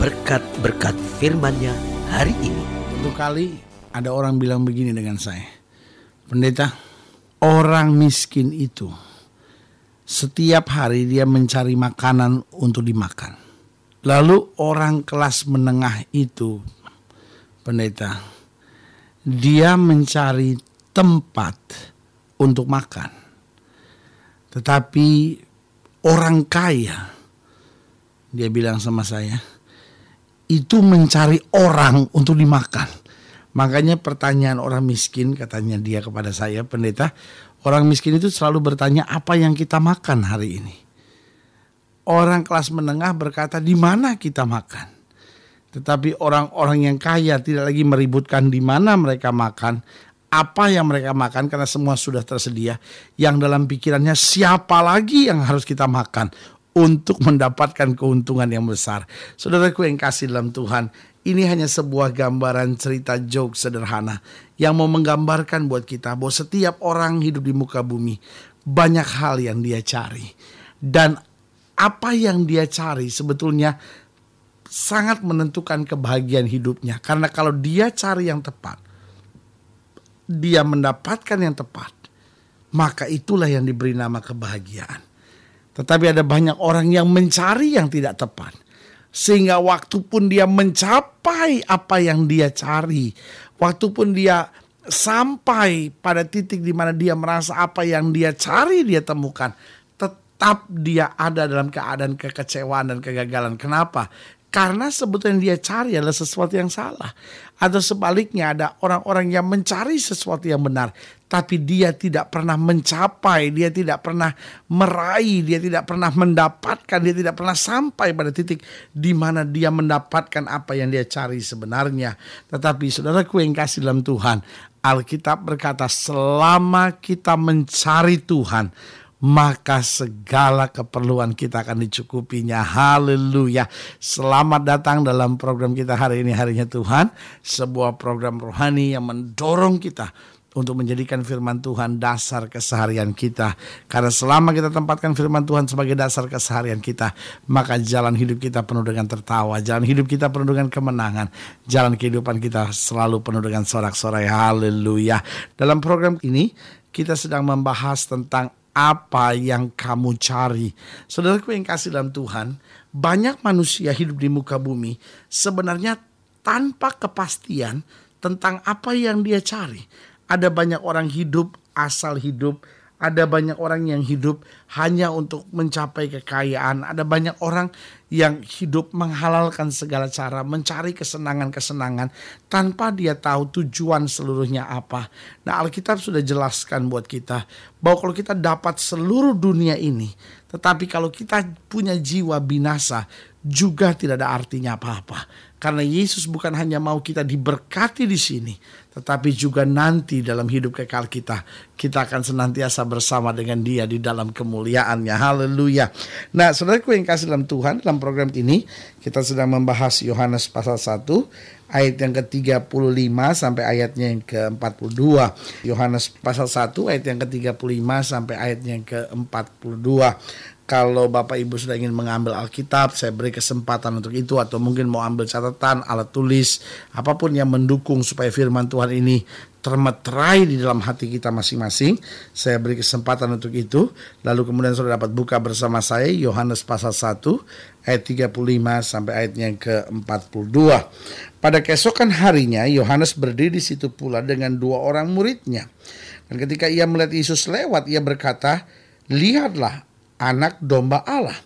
berkat-berkat firman-Nya hari ini. Satu kali ada orang bilang begini dengan saya. Pendeta, orang miskin itu setiap hari dia mencari makanan untuk dimakan. Lalu orang kelas menengah itu, pendeta, dia mencari tempat untuk makan. Tetapi orang kaya, dia bilang sama saya, itu mencari orang untuk dimakan. Makanya pertanyaan orang miskin katanya dia kepada saya pendeta, orang miskin itu selalu bertanya apa yang kita makan hari ini. Orang kelas menengah berkata di mana kita makan. Tetapi orang-orang yang kaya tidak lagi meributkan di mana mereka makan, apa yang mereka makan karena semua sudah tersedia. Yang dalam pikirannya siapa lagi yang harus kita makan untuk mendapatkan keuntungan yang besar. Saudaraku yang kasih dalam Tuhan, ini hanya sebuah gambaran cerita joke sederhana yang mau menggambarkan buat kita bahwa setiap orang hidup di muka bumi banyak hal yang dia cari. Dan apa yang dia cari sebetulnya sangat menentukan kebahagiaan hidupnya. Karena kalau dia cari yang tepat, dia mendapatkan yang tepat, maka itulah yang diberi nama kebahagiaan. Tetapi ada banyak orang yang mencari yang tidak tepat. Sehingga waktu pun dia mencapai apa yang dia cari. Waktu pun dia sampai pada titik di mana dia merasa apa yang dia cari dia temukan. Tetap dia ada dalam keadaan kekecewaan dan kegagalan. Kenapa? Karena sebetulnya dia cari adalah sesuatu yang salah. Atau sebaliknya ada orang-orang yang mencari sesuatu yang benar. Tapi dia tidak pernah mencapai, dia tidak pernah meraih, dia tidak pernah mendapatkan, dia tidak pernah sampai pada titik di mana dia mendapatkan apa yang dia cari sebenarnya. Tetapi saudaraku yang kasih dalam Tuhan, Alkitab berkata selama kita mencari Tuhan, maka segala keperluan kita akan dicukupinya. Haleluya. Selamat datang dalam program kita hari ini harinya Tuhan, sebuah program rohani yang mendorong kita untuk menjadikan firman Tuhan dasar keseharian kita. Karena selama kita tempatkan firman Tuhan sebagai dasar keseharian kita, maka jalan hidup kita penuh dengan tertawa, jalan hidup kita penuh dengan kemenangan, jalan kehidupan kita selalu penuh dengan sorak-sorai. Haleluya. Dalam program ini kita sedang membahas tentang apa yang kamu cari. Saudaraku yang kasih dalam Tuhan, banyak manusia hidup di muka bumi sebenarnya tanpa kepastian tentang apa yang dia cari. Ada banyak orang hidup asal hidup, ada banyak orang yang hidup hanya untuk mencapai kekayaan. Ada banyak orang yang hidup menghalalkan segala cara, mencari kesenangan-kesenangan tanpa dia tahu tujuan seluruhnya apa. Nah, Alkitab sudah jelaskan buat kita bahwa kalau kita dapat seluruh dunia ini, tetapi kalau kita punya jiwa binasa, juga tidak ada artinya apa-apa. Karena Yesus bukan hanya mau kita diberkati di sini, tetapi juga nanti dalam hidup kekal kita, kita akan senantiasa bersama dengan dia di dalam kemuliaannya. Haleluya. Nah, saudaraku yang kasih dalam Tuhan, dalam program ini kita sedang membahas Yohanes pasal 1 ayat yang ke-35 sampai ayatnya yang ke-42. Yohanes pasal 1 ayat yang ke-35 sampai ayatnya yang ke-42 kalau Bapak Ibu sudah ingin mengambil Alkitab, saya beri kesempatan untuk itu atau mungkin mau ambil catatan, alat tulis, apa pun yang mendukung supaya firman Tuhan ini termeterai di dalam hati kita masing-masing. Saya beri kesempatan untuk itu. Lalu kemudian sudah dapat buka bersama saya Yohanes pasal 1 ayat 35 sampai ayatnya ke-42. Pada keesokan harinya Yohanes berdiri di situ pula dengan dua orang muridnya. Dan ketika ia melihat Yesus lewat, ia berkata, "Lihatlah anak domba Allah."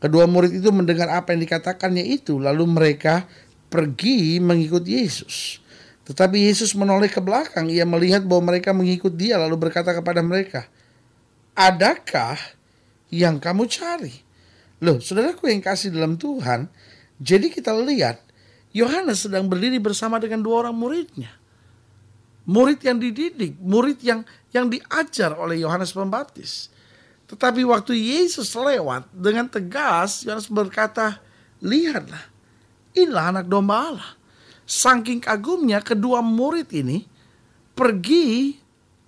Kedua murid itu mendengar apa yang dikatakannya itu, lalu mereka pergi mengikut Yesus. Tetapi Yesus menoleh ke belakang, ia melihat bahwa mereka mengikut dia lalu berkata kepada mereka, "Adakah yang kamu cari?" Loh, saudaraku yang kasih dalam Tuhan, jadi kita lihat Yohanes sedang berdiri bersama dengan dua orang muridnya. Murid yang dididik, murid yang yang diajar oleh Yohanes Pembaptis. Tetapi waktu Yesus lewat dengan tegas, Yohanes berkata, "Lihatlah, inilah anak domba Allah." Saking kagumnya kedua murid ini pergi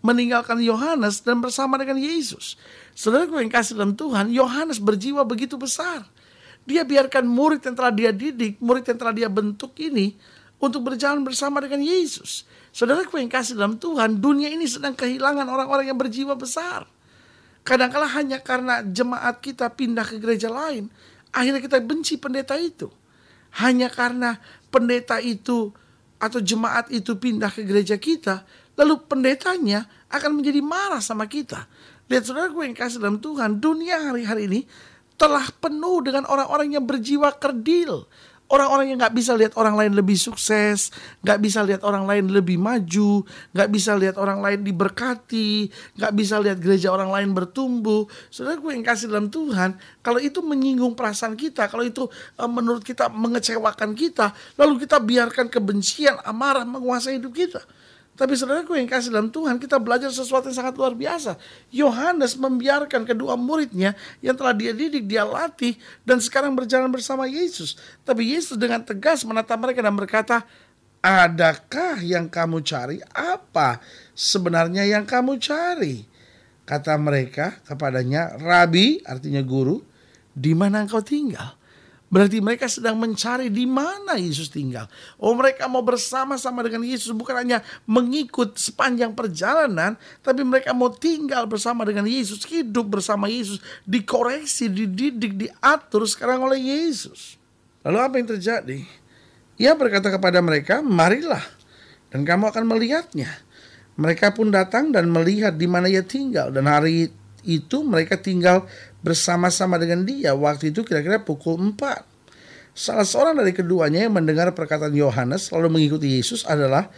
meninggalkan Yohanes dan bersama dengan Yesus. Saudara yang kasih dalam Tuhan, Yohanes berjiwa begitu besar. Dia biarkan murid yang telah dia didik, murid yang telah dia bentuk ini untuk berjalan bersama dengan Yesus. Saudara yang kasih dalam Tuhan, dunia ini sedang kehilangan orang-orang yang berjiwa besar. Kadangkala hanya karena jemaat kita pindah ke gereja lain, akhirnya kita benci pendeta itu. Hanya karena pendeta itu atau jemaat itu pindah ke gereja kita, lalu pendetanya akan menjadi marah sama kita. Lihat saudara gue yang kasih dalam Tuhan, dunia hari-hari ini telah penuh dengan orang-orang yang berjiwa kerdil. Orang-orang yang nggak bisa lihat orang lain lebih sukses, nggak bisa lihat orang lain lebih maju, nggak bisa lihat orang lain diberkati, nggak bisa lihat gereja orang lain bertumbuh. Saudara gue yang kasih dalam Tuhan, kalau itu menyinggung perasaan kita, kalau itu uh, menurut kita mengecewakan kita, lalu kita biarkan kebencian, amarah menguasai hidup kita. Tapi saudaraku yang kasih dalam Tuhan, kita belajar sesuatu yang sangat luar biasa. Yohanes membiarkan kedua muridnya yang telah dia didik, dia latih, dan sekarang berjalan bersama Yesus. Tapi Yesus dengan tegas menatap mereka dan berkata, Adakah yang kamu cari? Apa sebenarnya yang kamu cari? Kata mereka kepadanya, Rabi, artinya guru, di mana engkau tinggal? Berarti mereka sedang mencari di mana Yesus tinggal. Oh mereka mau bersama-sama dengan Yesus bukan hanya mengikut sepanjang perjalanan. Tapi mereka mau tinggal bersama dengan Yesus. Hidup bersama Yesus. Dikoreksi, dididik, diatur sekarang oleh Yesus. Lalu apa yang terjadi? Ia berkata kepada mereka, marilah. Dan kamu akan melihatnya. Mereka pun datang dan melihat di mana ia tinggal. Dan hari itu mereka tinggal bersama-sama dengan dia. Waktu itu kira-kira pukul 4. Salah seorang dari keduanya yang mendengar perkataan Yohanes lalu mengikuti Yesus adalah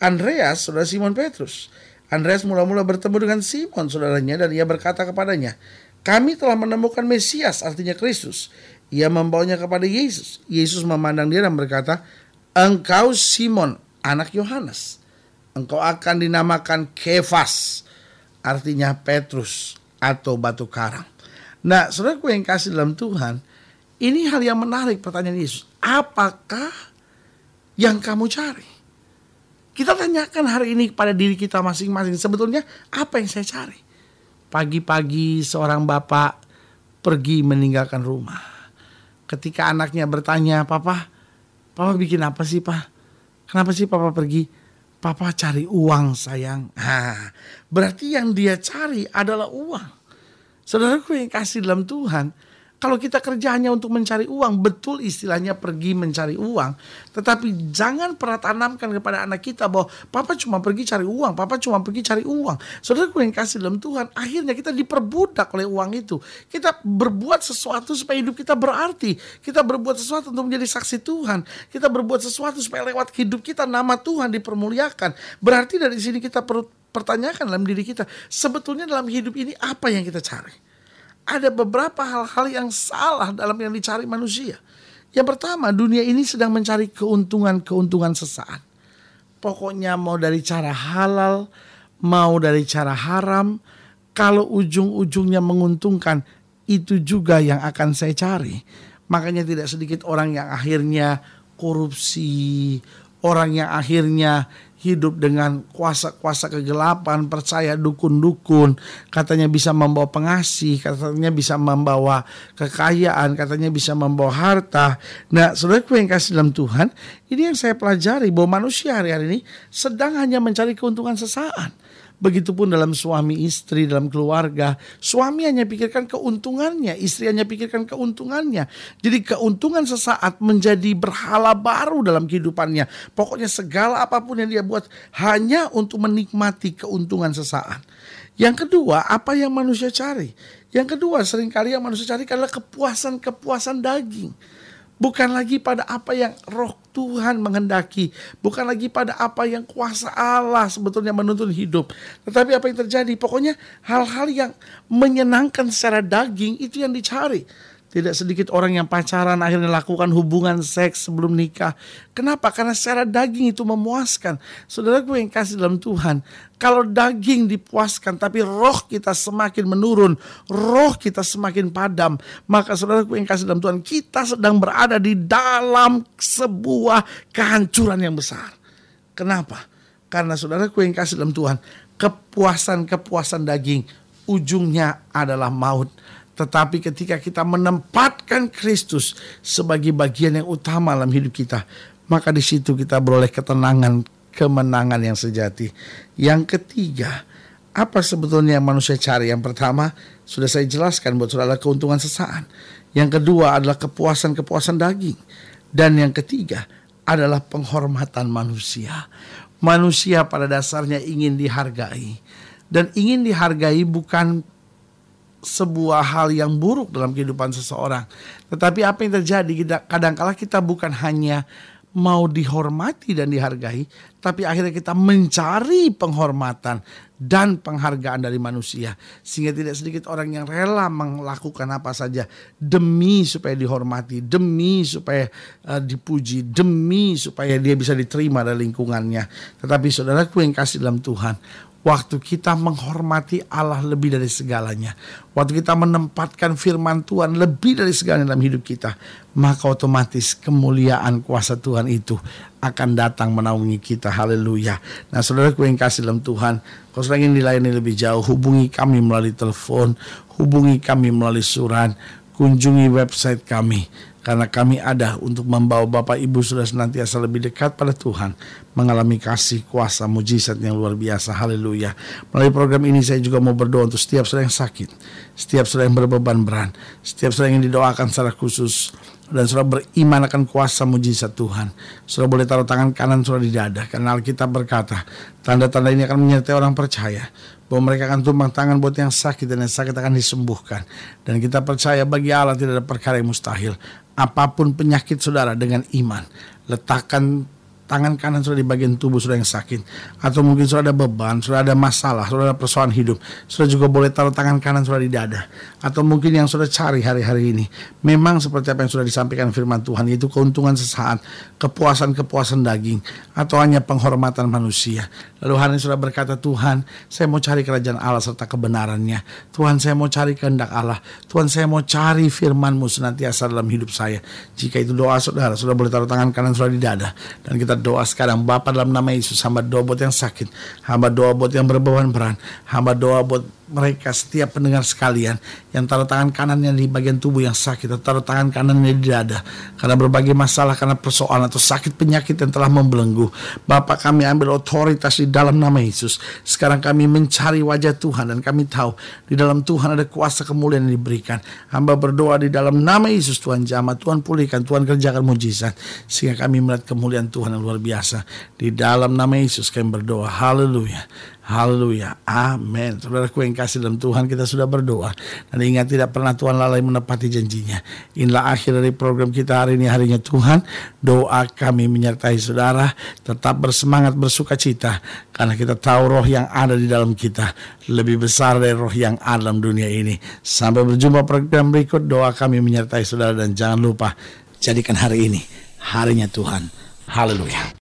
Andreas, saudara Simon Petrus. Andreas mula-mula bertemu dengan Simon, saudaranya, dan ia berkata kepadanya, kami telah menemukan Mesias, artinya Kristus. Ia membawanya kepada Yesus. Yesus memandang dia dan berkata, engkau Simon, anak Yohanes. Engkau akan dinamakan Kefas, artinya Petrus atau batu karang. Nah, saudaraku yang kasih dalam Tuhan, ini hal yang menarik pertanyaan Yesus. Apakah yang kamu cari? Kita tanyakan hari ini kepada diri kita masing-masing. Sebetulnya apa yang saya cari? Pagi-pagi seorang bapak pergi meninggalkan rumah. Ketika anaknya bertanya, Papa, Papa bikin apa sih, Pak? Kenapa sih Papa pergi? Papa cari uang, sayang. Nah, berarti yang dia cari adalah uang. Saudaraku yang kasih dalam Tuhan, kalau kita kerja hanya untuk mencari uang, betul istilahnya pergi mencari uang. Tetapi jangan pernah tanamkan kepada anak kita bahwa papa cuma pergi cari uang, papa cuma pergi cari uang. Saudaraku yang kasih dalam Tuhan, akhirnya kita diperbudak oleh uang itu. Kita berbuat sesuatu supaya hidup kita berarti. Kita berbuat sesuatu untuk menjadi saksi Tuhan. Kita berbuat sesuatu supaya lewat hidup kita nama Tuhan dipermuliakan. Berarti dari sini kita perlu pertanyakan dalam diri kita, sebetulnya dalam hidup ini apa yang kita cari? Ada beberapa hal-hal yang salah dalam yang dicari manusia. Yang pertama, dunia ini sedang mencari keuntungan-keuntungan sesaat. Pokoknya mau dari cara halal, mau dari cara haram, kalau ujung-ujungnya menguntungkan, itu juga yang akan saya cari. Makanya tidak sedikit orang yang akhirnya korupsi, orang yang akhirnya hidup dengan kuasa-kuasa kegelapan, percaya dukun-dukun, katanya bisa membawa pengasih, katanya bisa membawa kekayaan, katanya bisa membawa harta. Nah, saudaraku yang kasih dalam Tuhan, ini yang saya pelajari bahwa manusia hari-hari ini sedang hanya mencari keuntungan sesaat. Begitupun dalam suami istri, dalam keluarga. Suami hanya pikirkan keuntungannya, istri hanya pikirkan keuntungannya. Jadi keuntungan sesaat menjadi berhala baru dalam kehidupannya. Pokoknya segala apa pun yang dia buat hanya untuk menikmati keuntungan sesaat. Yang kedua, apa yang manusia cari? Yang kedua, sering kali yang manusia cari adalah kepuasan-kepuasan daging. Bukan lagi pada apa yang roh Tuhan menghendaki. Bukan lagi pada apa yang kuasa Allah sebetulnya menuntun hidup. Tetapi apa yang terjadi? Pokoknya hal-hal yang menyenangkan secara daging itu yang dicari. Tidak sedikit orang yang pacaran akhirnya lakukan hubungan seks sebelum nikah. Kenapa? Karena secara daging itu memuaskan. Saudara gue yang kasih dalam Tuhan. Kalau daging dipuaskan tapi roh kita semakin menurun. Roh kita semakin padam. Maka saudara gue yang kasih dalam Tuhan. Kita sedang berada di dalam sebuah kehancuran yang besar. Kenapa? Karena saudara gue yang kasih dalam Tuhan. Kepuasan-kepuasan daging ujungnya adalah maut tetapi ketika kita menempatkan Kristus sebagai bagian yang utama dalam hidup kita, maka di situ kita beroleh ketenangan, kemenangan yang sejati. Yang ketiga, apa sebetulnya yang manusia cari? Yang pertama, sudah saya jelaskan buat saudara keuntungan sesaat. Yang kedua adalah kepuasan-kepuasan daging. Dan yang ketiga adalah penghormatan manusia. Manusia pada dasarnya ingin dihargai. Dan ingin dihargai bukan sebuah hal yang buruk dalam kehidupan seseorang. Tetapi apa yang terjadi kadangkala kita bukan hanya mau dihormati dan dihargai, tapi akhirnya kita mencari penghormatan dan penghargaan dari manusia. Sehingga tidak sedikit orang yang rela melakukan apa saja demi supaya dihormati, demi supaya uh, dipuji, demi supaya dia bisa diterima dari lingkungannya. Tetapi saudaraku yang kasih dalam Tuhan, Waktu kita menghormati Allah lebih dari segalanya. Waktu kita menempatkan firman Tuhan lebih dari segalanya dalam hidup kita. Maka otomatis kemuliaan kuasa Tuhan itu akan datang menaungi kita. Haleluya. Nah saudara yang kasih dalam Tuhan. Kalau saudara ingin dilayani lebih jauh. Hubungi kami melalui telepon. Hubungi kami melalui surat. Kunjungi website kami karena kami ada untuk membawa Bapak Ibu sudah senantiasa lebih dekat pada Tuhan, mengalami kasih, kuasa, mujizat yang luar biasa. Haleluya. Melalui program ini saya juga mau berdoa untuk setiap saudara yang sakit, setiap saudara yang berbeban berat, setiap saudara yang didoakan secara khusus, dan saudara beriman akan kuasa mujizat Tuhan. Saudara boleh taruh tangan kanan saudara di dada karena Alkitab berkata, tanda-tanda ini akan menyertai orang percaya bahwa mereka akan tumbang tangan buat yang sakit dan yang sakit akan disembuhkan. Dan kita percaya bagi Allah tidak ada perkara yang mustahil apa pun penyakit saudara dengan iman. Letakkan tangan kanan sudah di bagian tubuh sudah yang sakit atau mungkin sudah ada beban, sudah ada masalah, sudah ada persoalan hidup, sudah juga boleh taruh tangan kanan sudah di dada atau mungkin yang sudah cari hari-hari ini memang seperti apa yang sudah disampaikan firman Tuhan yaitu keuntungan sesaat, kepuasan-kepuasan daging atau hanya penghormatan manusia. Lalu hari ini sudah berkata Tuhan, saya mau cari kerajaan Allah serta kebenarannya. Tuhan saya mau cari kehendak Allah. Tuhan saya mau cari firman-Mu senantiasa dalam hidup saya. Jika itu doa saudara, sudah boleh taruh tangan kanan sudah di dada dan kita doa sekarang. Bapak dalam nama Yesus hamba doa buat yang sakit hamba doa buat yang berbeban berat hamba doa buat mereka setiap pendengar sekalian yang taruh tangan kanannya di bagian tubuh yang sakit atau taruh tangan kanannya di dada karena berbagai masalah karena persoalan atau sakit penyakit yang telah membelenggu. Bapak kami ambil otoritas di dalam nama Yesus. Sekarang kami mencari wajah Tuhan dan kami tahu di dalam Tuhan ada kuasa kemuliaan yang diberikan. Hamba berdoa di dalam nama Yesus Tuhan jamah Tuhan pulihkan Tuhan kerjakan mujizat sehingga kami melihat kemuliaan Tuhan yang luar biasa. Di dalam nama Yesus kami berdoa. Haleluya Haleluya. Amin. Saudaraku yang kasih dalam Tuhan kita sudah berdoa. Dan ingat tidak pernah Tuhan lalai menepati janjinya. Inilah akhir dari program kita hari ini harinya Tuhan. Doa kami menyertai saudara. Tetap bersemangat bersuka cita. Karena kita tahu roh yang ada di dalam kita. Lebih besar dari roh yang ada dalam dunia ini. Sampai berjumpa program berikut. Doa kami menyertai saudara. Dan jangan lupa jadikan hari ini harinya Tuhan. Haleluya.